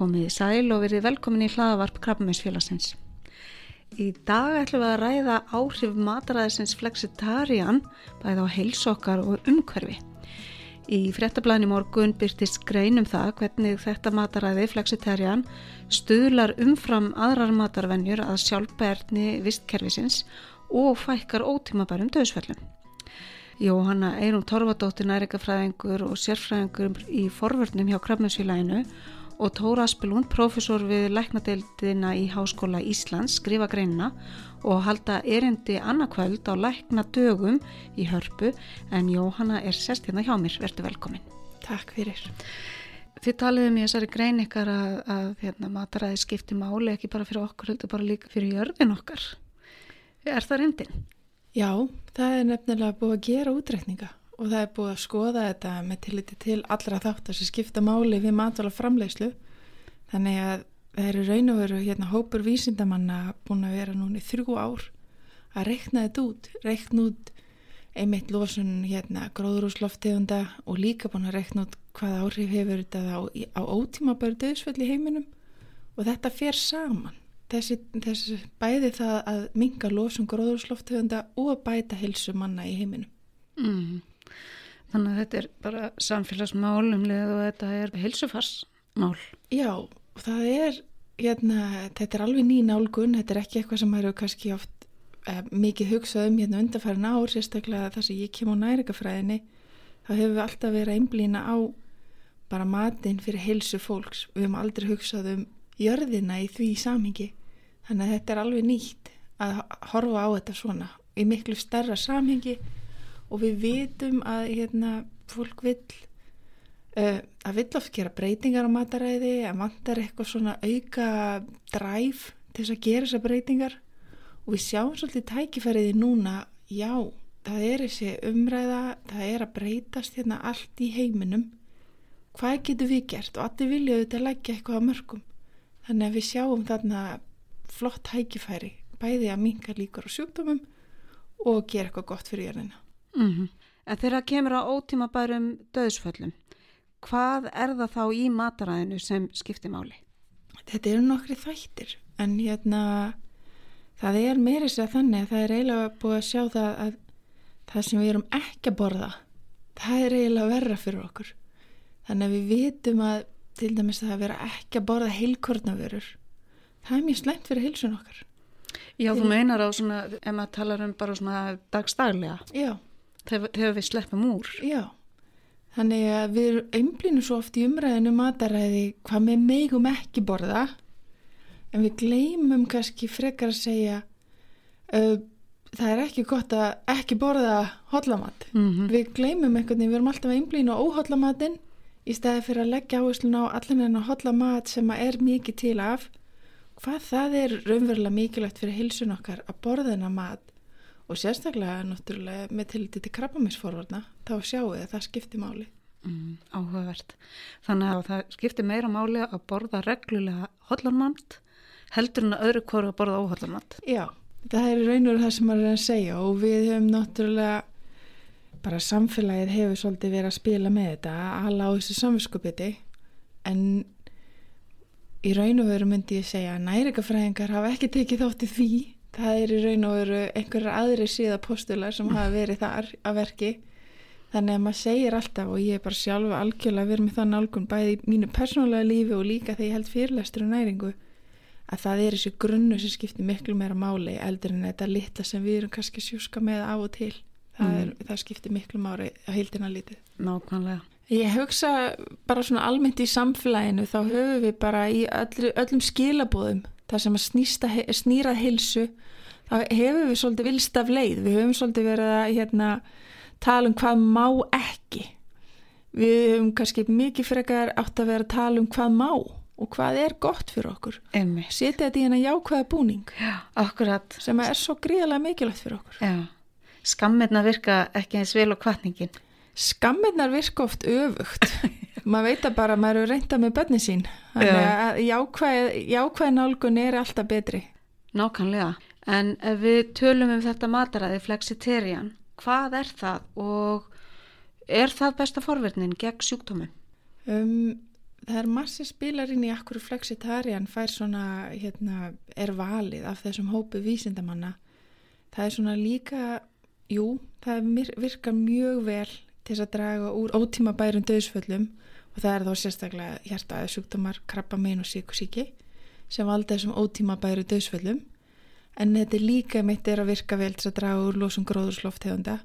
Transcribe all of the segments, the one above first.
Komið í sæl og verið velkomin í hlaðavarp Krabbameinsfélagsins. Í dag ætlum við að ræða áhrif mataræðisins flexitarian bæði á heilsokkar og umhverfi. Í frettablaðin í morgun byrtist greinum það hvernig þetta mataræði flexitarian stuðlar umfram aðrar matarvenjur að sjálfbærni vistkerfisins og fækkar ótímabærum döðsföllum. Jóhanna Eirum Torfadóttir næringafræðingur og sérfræðingur í forvörnum hjá Krabbameinsfélaginu og Tóra Aspelund, profesor við læknadeildina í Háskóla Íslands, skrifa greinina og halda erindi annarkvöld á lækna dögum í hörpu en Jóhanna er sest hérna hjá mér, verður velkomin. Takk fyrir. Þið taliðum í þessari grein ykkar að, að hérna, mataræði skipti máli ekki bara fyrir okkur, heldur bara líka fyrir jörðin okkar. Er það reyndin? Já, það er nefnilega búið að gera útreikninga og það er búið að skoða þetta með tilliti til allra þáttar sem skipta máli við matvala framlegslu þannig að það eru raun og veru hérna hópur vísindamanna búin að vera núni þrjú ár að reikna þetta út, reikna út einmitt losun hérna gróðrúsloftegunda og líka búin að reikna út hvað áhrif hefur þetta á, á ótíma bæri döðsfell í heiminum. Og þetta fer saman. Þessi, þessi bæði það að minga losun gróðrúsloftegunda og bæta hilsu manna í heiminum. Mm. Þannig að þetta er bara samfélagsmál um leið og þetta er heilsufarsmál. Já, það er, hérna, þetta er alveg ný nálgun, þetta er ekki eitthvað sem eru kannski oft eh, mikið hugsað um hérna undarfærin ár, sérstaklega það sem ég kem á nærikafræðinni, þá hefur við alltaf verið að einblýna á bara matinn fyrir heilsu fólks. Við hefum aldrei hugsað um jörðina í því samhengi, þannig að þetta er alveg nýtt að horfa á þetta svona í miklu stærra samhengi og við vitum að hérna, fólk vill uh, að vill oft gera breytingar á mataræði að vantar eitthvað svona auka dræf til þess að gera þessar breytingar. Og við sjáum svolítið tækifæriði núna já, það er þessi umræða það er að breytast hérna allt í heiminum. Hvað getur við gert? Og allir vilja auðvitað leggja eitthvað á mörgum. Þannig að við sjáum þarna flott tækifæri bæði að minka líkur á sjúkdómum og gera eitthvað gott fyrir jörðina Mm -hmm. En þegar kemur á ótíma bærum döðsföllum, hvað er það þá í mataræðinu sem skiptir máli? Þetta eru nokkri þættir, en hérna það er meiri sér þannig að það er eiginlega búið að sjá það að það sem við erum ekki að borða, það er eiginlega verra fyrir okkur. Þannig að við vitum að til dæmis að vera ekki að borða heilkornavörur, það er mjög slæmt fyrir heilsun okkar. Já, þú meinar á svona, ef maður talar um bara svona dagstaglega. Já þegar við sleppum úr. Já, þannig að við einblýnum svo oft í umræðinu mataræði hvað við megum ekki borða en við gleymum kannski frekar að segja uh, það er ekki gott að ekki borða hotlamatt. Mm -hmm. Við gleymum einhvern veginn, við erum alltaf að einblýna á óhotlamattinn í stæði fyrir að leggja áherslu á allan en að hotlamatt sem er mikið til af hvað það er raunverulega mikilvægt fyrir hilsun okkar að borða þennan mat og sérstaklega náttúrulega með tiliti til krabbaminsforvarna þá sjáu þið að það skiptir máli. Mm, áhugavert. Þannig að það skiptir meira máli að borða reglulega hollanmant heldur en að öðru hverju að borða óhollanmant. Já, það er raun og það sem maður er að segja og við höfum náttúrulega bara samfélagið hefur svolítið verið að spila með þetta alla á þessu samvinskupiti en í raun og veru myndi ég segja að nærikafræðingar hafa ekki tekið þátt í því það er í raun og veru einhverjar aðri síðapostular sem hafa verið þar að verki. Þannig að maður segir alltaf og ég er bara sjálfa algjörlega verið með það nálgun bæði í mínu persónulega lífi og líka þegar ég held fyrirlestur og næringu að það er þessi grunnu sem skiptir miklu meira máli eldur en þetta litla sem við erum kannski sjúska með af og til. Það, er, mm. það skiptir miklu máli að heildina lítið. Nákvæmlega. Ég hugsa bara svona almennt í samfélaginu þá höfum við bara í öll, öllum skilabóðum þar sem að snýra hilsu þá hefur við svolítið vilst af leið. Við höfum svolítið verið að hérna, tala um hvað má ekki. Við höfum kannski mikið frekar átt að vera að tala um hvað má og hvað er gott fyrir okkur. Setja þetta í hennar jákvæða búning Já, sem er svo gríðarlega mikilvægt fyrir okkur. Já. Skammirna virka ekki eins vel og kvartningin Skammirnar virka oft öfugt maður veit að bara maður eru reynda með bönni sín þannig að jákvæð, jákvæð nálgun er alltaf betri Nákvæmlega, en ef við tölum um þetta mataræði flexitarian hvað er það og er það besta forverðnin gegn sjúkdómum? Um, það er massi spilarinn í akkur flexitarian fær svona, hérna, er valið af þessum hópu vísindamanna. Það er svona líka, jú, það virkar mjög vel til þess að draga úr ótíma bærum döðsföllum og það er þá sérstaklega hjartaði sjúkdómar, krabba mein og síkusíki sem valda þessum ótíma bæru döðsföllum en þetta er líka mitt er að virka vel til að draga úr losum gróðursloftegunda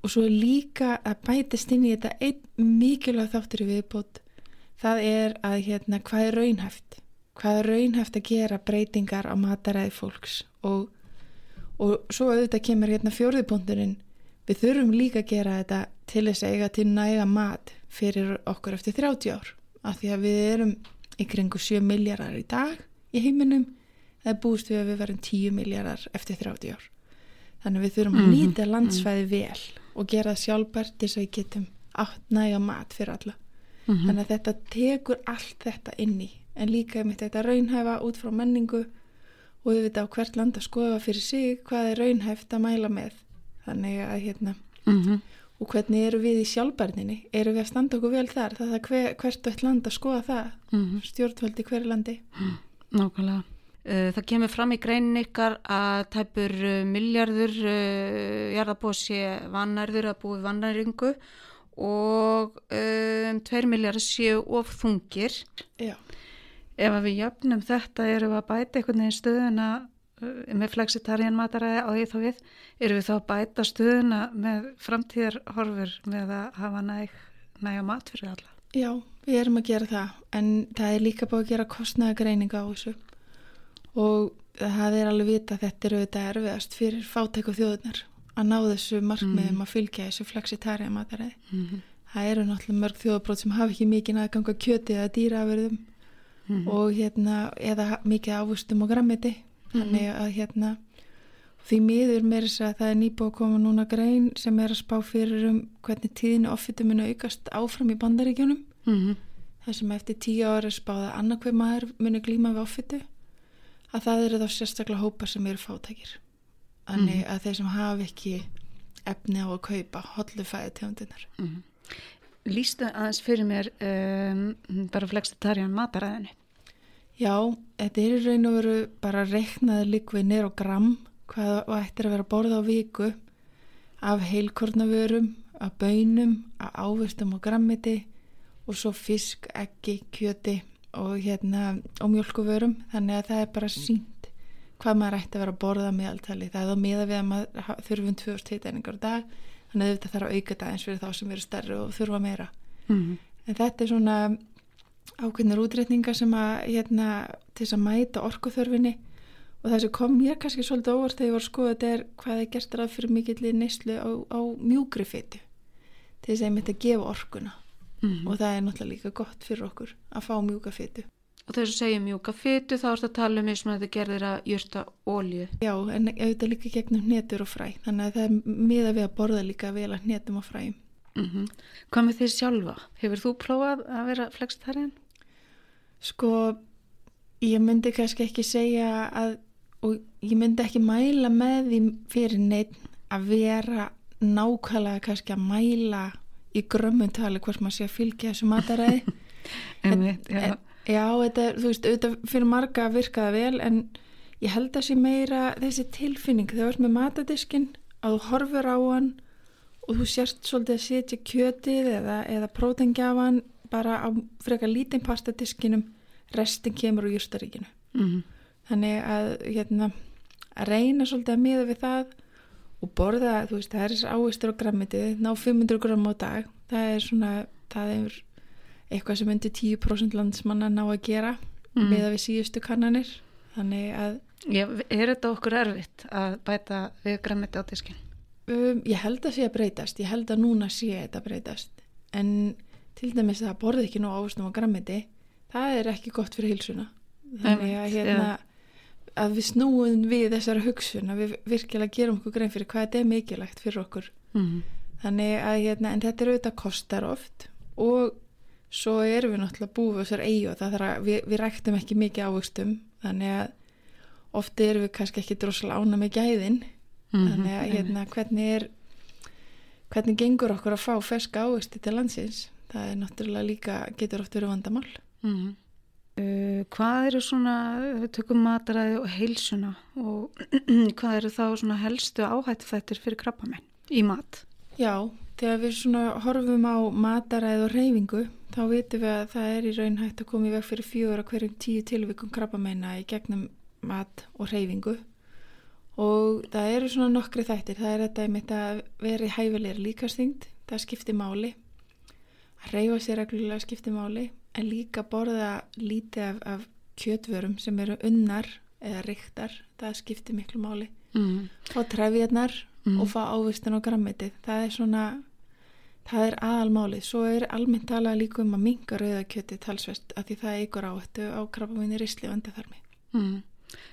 og svo líka að bætast inn í þetta einn mikilvæg þáttur í viðbót. Það er að hérna hvað er raunhæft? Hvað er raunhæft að gera breytingar á mataræði fólks? Og, og svo auðvitað kemur hérna fjórðiponturinn við þurfum líka að gera þetta til þess að eiga til næga mat fyrir okkur eftir 30 ár. Af því að við erum í kringu 7 miljardar í dag í heiminum. Það er búist við að við verum 10 miljardar eftir 30 ár. Þannig við þurfum að nýta landsfæði vel og gera sjálfbært til þess að við getum átt næga mat fyrir alla. Mm -hmm. þannig að þetta tekur allt þetta inni en líka með þetta raunhæfa út frá menningu og við veitum á hvert land að skoða fyrir sig hvað er raunhæft að mæla með. Þannig að hérna mm -hmm. Og hvernig eru við í sjálfbærninni eru við að standa okkur vel þar það er hver, hvert eitt land að skoða það mm -hmm. stjórnvöldi hverju landi Nákvæmlega Það kemur fram í greinin ykkar að tæpur miljardur uh, jarðabóð sé vannærður að búi vannæringu og um, tveir miljardur séu of þungir. Já. Ef við jöfnum þetta erum við að bæta einhvern veginn stöðuna með flexitarjan mataræði á því þá við, erum við þá að bæta stöðuna með framtíðarhorfur með að hafa næg, næga mat fyrir alla. Já, við erum að gera það en það er líka búið að gera kostnæðagreininga á þessu og það er alveg vita að þetta eru þetta erfiðast fyrir fátæku þjóðunar að ná þessu markmiðum mm. að fylgja þessu flexitarja mataræði. Mm -hmm. Það eru náttúrulega mörg þjóðabrót sem hafa ekki mikið aðganga kjöti eða dýraverðum mm -hmm. og hérna eða mikið ávustum og grammiti þannig að hérna því miður með þess að það er nýbúið að koma núna grein sem er að spá fyrir um hvernig tíðinu offitu muni aukast áfram í bandaríkjunum. Þar sem eftir tíu ári spáða annarkveð maður muni glíma við offitu að það eru þá sérstaklega hópar sem eru fátækir. Þannig mm -hmm. að þeir sem hafa ekki efni á að kaupa hollufæði tegundinar mm -hmm. Lýstu aðeins fyrir mér um, bara flexitarjan mataræðinu Já, þetta er í raun og veru bara reiknaði likvið nér og gram hvað ættir að vera borða á viku af heilkornavörum af bönum, af ávistum og grammiti og svo fisk, eggi, kjöti og hérna og mjölkuvörum þannig að það er bara sínt hvað maður ætti að vera að borða meðaltali. Það er þá miða við að maður þurfum 2000 hitæningar á dag. Þannig að þetta þarf að auka það eins fyrir þá sem eru stærri og þurfa meira. Mm -hmm. en þetta er svona ákveðnir útreitningar sem að hérna til þess að mæta orkuþörfinni og það sem kom mér kannski svolítið óvart þegar ég var að skoða þetta er hvað er gert ræð fyrir mikill neyslu á, á mjúgri fytu til þess að ég myndi að gefa orkuna mm -hmm. og það er náttúrulega líka gott fyrir okkur að fá mjúka fytu Og þegar þú segir mjúka fytu þá er þetta að tala um eins og þetta gerðir að jörta ólju. Já, en auðvitað líka gegnum hnetur og fræ. Þannig að það er miða við að borða líka vel að hnetum og fræm. Mm -hmm. Hvað með því sjálfa? Hefur þú prófað að vera flexitarian? Sko, ég myndi kannski ekki segja að, og ég myndi ekki mæla með því fyrir neitt að vera nákvæmlega kannski að mæla í grömmuntali hvort maður sé að fylgja þessu mataræði. en, en, já. Já, þetta þú veist, auðvitað fyrir marga virkaða vel en ég held að sé meira þessi tilfinning þegar þú ert með matadiskin að þú horfur á hann og þú sérst svolítið að setja kjötið eða, eða prótengjafan bara á frekar lítinn pastadiskinum restin kemur úr jústaríkinu mm -hmm. þannig að hérna að reyna svolítið að miða við það og borða, þú veist, það er ávistur á grammitið, ná 500 gram á dag það er svona, það er eitthvað sem undir 10% landsmanna ná að gera mm. með að við síðustu kannanir þannig að Já, er þetta okkur erfitt að bæta við græmiti á diskin? Um, ég held að sé að breytast, ég held að núna sé þetta breytast. En til dæmis að borði ekki nú ávustum á græmiti það er ekki gott fyrir hilsuna þannig að, hérna, að við snúum við þessara hugsun að við virkilega gerum okkur grein fyrir hvað þetta er mikilvægt fyrir okkur. Mm. þannig að hérna, en þetta er auðvitað kostar oft og svo erum við náttúrulega búið þessar eigi og það þarf að við, við ræktum ekki mikið ávöxtum. Þannig að ofti erum við kannski ekki droslega ána með gæðin mm -hmm. þannig að hérna hvernig er hvernig gengur okkur að fá ferska ávöxti til landsins það er náttúrulega líka, getur oft verið vandamál Mm. Uh, hvað eru svona, við tökum mataræði og heilsuna og hvað eru þá svona helstu áhættufættir fyrir krabbamenn í mat? Já, þegar við svona horfum á mataræði og reyfingu þá vitum við að það er í raun hægt að koma í veg fyrir fjóra hverjum tíu tilvikum krabbamenna í gegnum mat og reyfingu og það eru svona nokkri þættir, það er þetta að vera í hæfilegri líkastingt, það skiptir máli, að reyfa sér reglulega skiptir máli. En líka borða lítið af, af kjötvörum sem eru unnar eða riktar, það skiptir miklu máli. Mm. fá trefjarnar Mm. og fá ávistun og grammetið það er svona það er aðalmálið, svo er almennt talað líka um að minga rauðakjötið talsvert af því það eigur áhættu á krabbaminni risli og endaþarmi. Mm.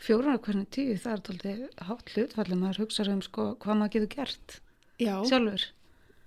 Fjórar hvernig tíu, það er tóltið hátt hlutfallið, maður hugsaður um sko hvað maður getur gert Já, sjálfur.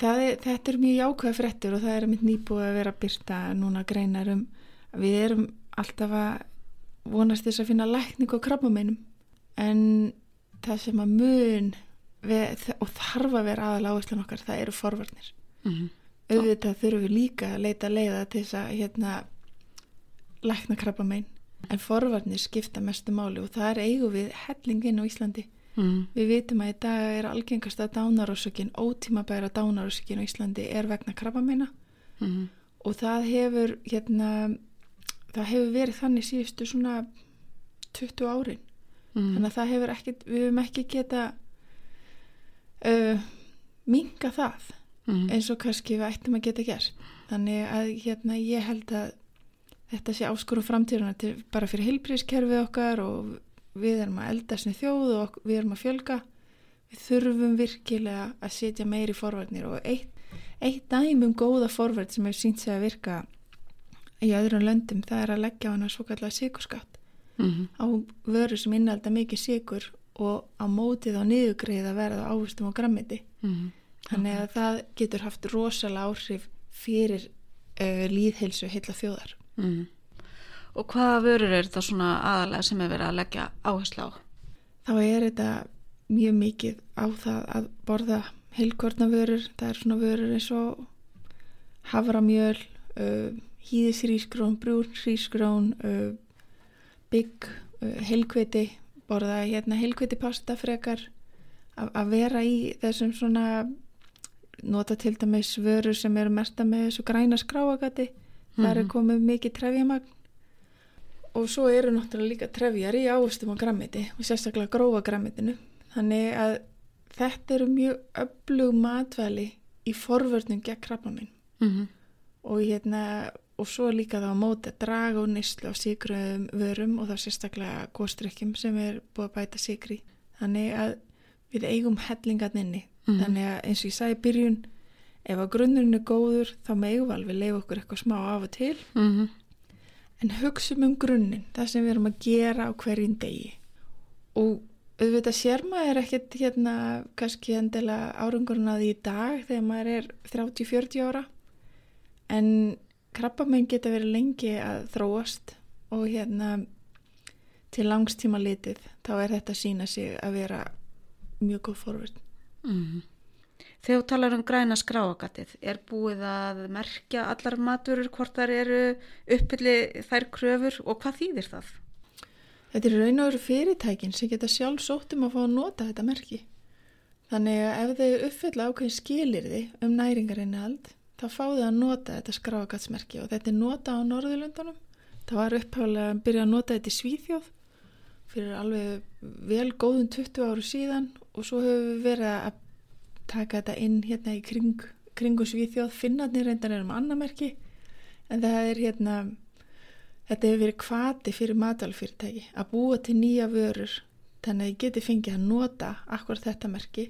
er, þetta er mjög jákvæða fréttur og það er mitt nýbúið að vera að byrta núna greinar um við erum alltaf að vonast þess að finna lækning á krabbameinum en það sem að mun við, og þarf að vera aðal áherslan okkar það eru forvarnir Mm. auðvitað þurfum við líka að leita leiða til þess að hérna, lækna krabbamein en forvarnir skipta mestu máli og það er eigum við hellingin á Íslandi Mm. við vitum að í dag er algengasta dánarósökin, ótímabæra dánarósökin á Íslandi er vegna krabbameina Mm. og það hefur hérna, það hefur verið þannig síðustu svona 20 árin Mm. þannig að það hefur ekki, við höfum ekki geta uh, minga það Mm. eins og kannski við ættum að geta gert þannig að hérna ég held að þetta sé áskorum framtíðuna til, bara fyrir heilbríðskerfið okkar og við erum að eldast með þjóð og við erum að fjölga við þurfum virkilega að setja meiri forvarnir og eitt, eitt dæmi um góða forvarn sem hefur sínt sig að virka í öðrum löndum það er að leggja á hana svo kallega sigurskatt Mm. á vöru sem innhalda mikið sigur og á mótið á niðugreið að verða ávustum og grammiti Mm. Þannig að það getur haft rosalega áhrif fyrir uh, líðheilsu heila þjóðar. Mm. Og hvaða vörur er þetta svona aðalega sem er verið að leggja áherslu á? Þá er þetta mjög mikið á það að borða heilkornavörur. Það er svona vörur eins og havramjöl, uh, hýðisrísgrón, brúnrísgrón, uh, bygg, uh, heilkviti, borða hérna heilkviti pasta frekar að að vera í þessum svona nota til dæmis vörur sem eru merta með þessu græna skráagati þar er Mhm. komið mikið trefjamagn og svo eru náttúrulega líka trefjar í ávustum og grammiti og sérstaklega grófa grammitinu þannig að þetta eru mjög öflug matvæli í forvörnum gegn krabbamin Mm. og hérna og svo líka þá að móta draga og nýslu á sigruðum vörum og þá sérstaklega góstrykkjum sem er búið að bæta sigri þannig að við eigum hellingarn inni Mhm. þannig að eins og ég sagði byrjun ef að grunnurinn er góður þá megum alveg leifa okkur eitthvað smá af og til Mm. en hugsum um grunninn það sem við erum að gera á hverjum degi og auðvitað sér maður ekkert hérna kannski endilega árangurinn að því í dag þegar maður er 30-40 ára en krabbamenn geta verið lengi að þróast og hérna til langstíma litið þá er þetta sína sig að vera mjög góð forvörn Mm. Þegar þú talar um græna skráagatið, er búið að merkja allar maturur hvort þar eru uppfylli þær kröfur og hvað þýðir það? Þetta er raun og veru fyrirtækin sem geta sjálf sótt um að fá að nota þetta merki. Þannig að ef þau uppfylla ákveðin skilirði um næringarinnihald, þá fá þau að nota þetta skráagatsmerki og þetta er nota á Norðurlöndunum. Það var upphæflega að byrja að nota þetta í Svíþjóð fyrir alveg vel góðum 20 áru síðan og svo höfum við verið að taka þetta inn hérna í kring, kringu Svíþjóð. Finnarnir reyndar er um annamerki en það er hérna Þetta hefur verið kvati fyrir matalfyrirtæki að búa til nýja vörur þannig að ég geti fengið að nota akkur þetta merki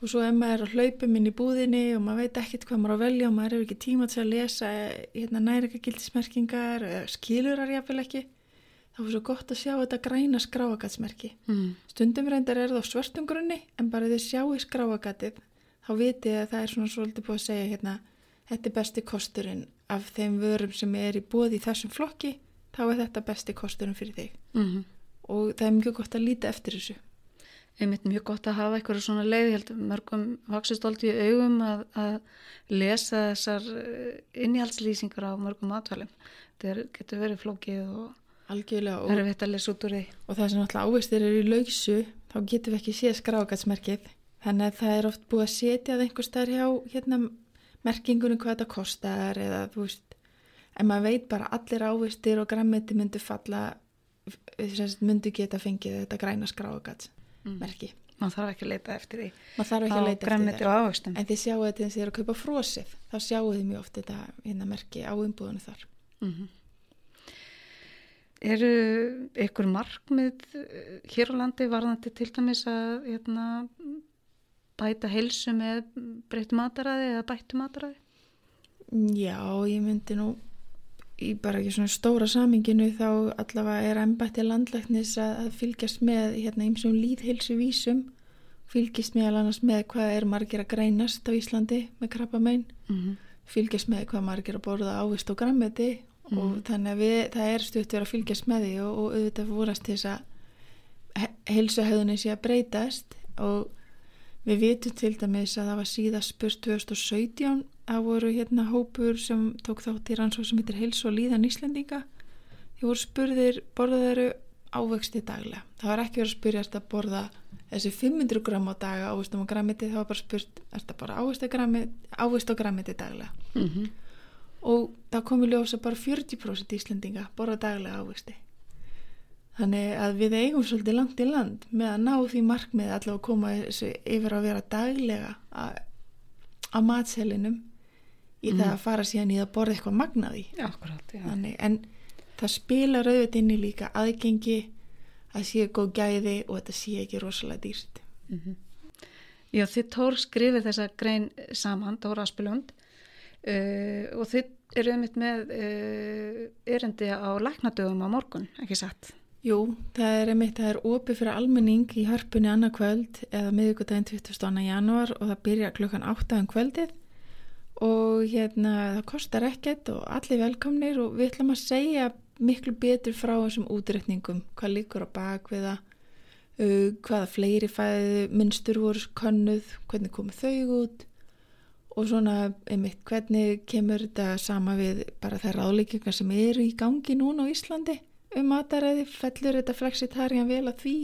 og svo ef maður er að hlaupum inn í búðinni og maður veit ekkert hvað maður á velja og maður hefur ekki tíma til að lesa hérna, næringagildismerkingar eða skilurar jáfnvel ekki þá er svo gott að sjá þetta græna skráagatsmerki. Mm. Stundum reyndar er það á svörtum grunni en bara þið sjáu skráagatið þá vitið að það er svona svolítið búið að segja hérna þetta er besti kosturinn af þeim vörum sem er í bóði í þessum flokki þá er þetta besti kosturinn fyrir þig Mm. og það er mjög gott að líta eftir þessu. einmitt mjög gott að hafa eitthvað svona leið, ég held að mörgum vaksist aldrei í augum að, að lesa þessar eh, innihaldslýsingar á mörgum matvælum. Þetta getur verið flókið og algjörlega og, erfitt að lesa út úr því. og það sem náttúrulega ávistir eru í lausu þá getum við ekki séð skrágatsmerkið þannig að það er oft búið að setja það einhver starf hjá hérna, merkingunum hvað þetta kostar eða þú veist en maður veit bara allir ávistir og grammeti myndu falla myndu geta fengið þetta græna skrágatsmerki Man þarf ekki að leita eftir því. Maður þarf ekki að leita eftir það ávöxtum. en þið sjáu þetta og þið eru að kaupa frósið þá sjáu þið mjög oft þetta hérna merki á umbúðinu þar. Mm Eru ykkur markmið eh, hér á landi varðandi til dæmis að hérna, bæta heilsu með breyttu mataræði eða bættu mataræði? Já, ég myndi nú í bara ekki svona stóra saminginu þá allavega er embætti landlæknis að, að fylgjast með hérna einsum líðheilsu vísum fylgjast með annars með hvað er margir að greinast á Íslandi með krabbamein Mm -hmm. fylgjast með hvað margir að borða ávist og grammeti og þannig að við, það er stutt verið að fylgjast með því og, og auðvitað fórast til þess að heilsuhauðinni sé að breytast og við vitum til dæmis að það var síðast spurt 2017 að voru hérna hópur sem tók þátt í rannsók sem heitir heilsu og líðan Íslendinga. Því voru spurðir borðaðaru ávexti daglega. Það var ekki verið að spyrjast að borða þessi 500 gram á daga ávextum og grammiti það var bara spurt þetta bara ávexti og grammiti daglega? Mm -hmm. Og það komi ljósa bara 40% Íslendinga borða daglega ávexti. Þannig að við eigum svolítið langt í land með að ná því markmið allavega að koma yfir að vera daglega á, matselinum í það að fara síðan í að borða eitthvað magnaði. Akkurát, já. þannig, en það spilar auðvitað inn í líka aðgengi að sé góð gæði og þetta sé ekki rosalega dýrt. Já, þið Tór skrifið þessa grein saman, Tóra Aspelund uh, og þið eru einmitt með uh, erindi á læknadögum á morgun, ekki satt? Jú, það er einmitt, það er opið fyrir almenning í hörpunni annað kvöld eða miðvikudaginn 22. janúar og það byrja klukkan 8 um kvöldið og hérna það kostar ekkert og allir velkomnir og við ætlum að segja miklu betur frá þessum útreikningum, hvað líkur á bakviða, uh, hvaða fleiri fæði minnstur voru könnuð, hvernig komu þau út og svona einmitt hvernig kemur þetta sama við bara þær ráðleikingar sem eru í gangi núna á Íslandi um mataræði, fellur þetta flexitarjan vel að því,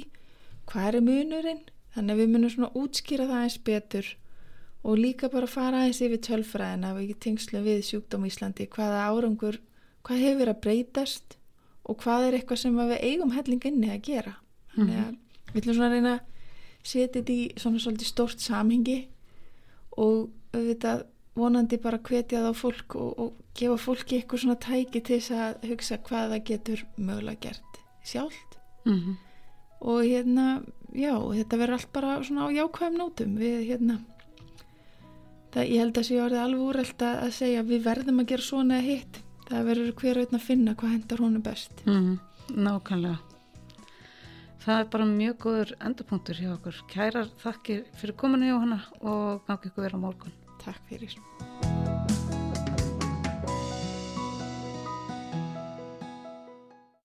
hvað er munurinn? Þannig að við munum svona útskýra það eins betur og líka bara fara aðeins yfir tölfræðina ekki tengslu við sjúkdóm í Íslandi hvaða árangur, hvað hefur að breytast og hvað er eitthvað sem við eigum helling inni að gera. Þannig að við ætlum svona reyna setja þetta í svona svolítið stórt samhengi og auðvitað vonandi bara hvetja þá fólk og, og gefa fólki eitthvað svona tæki til þess að hugsa hvað það getur mögulega gert sjálft Mm -hmm. og hérna, já, þetta verður allt bara svona á jákvæðum nótum við hérna það, ég held að sé orðið alveg úrreld að segja við verðum að gera svona hitt það verður hver auðvitað að finna hvað hendar honum best Mm Nákvæmlega. Það er bara mjög góður endapunktur hjá okkur. Kærar þakkir fyrir kominu hjá hana og gangi ykkur vera morgun. Takk fyrir.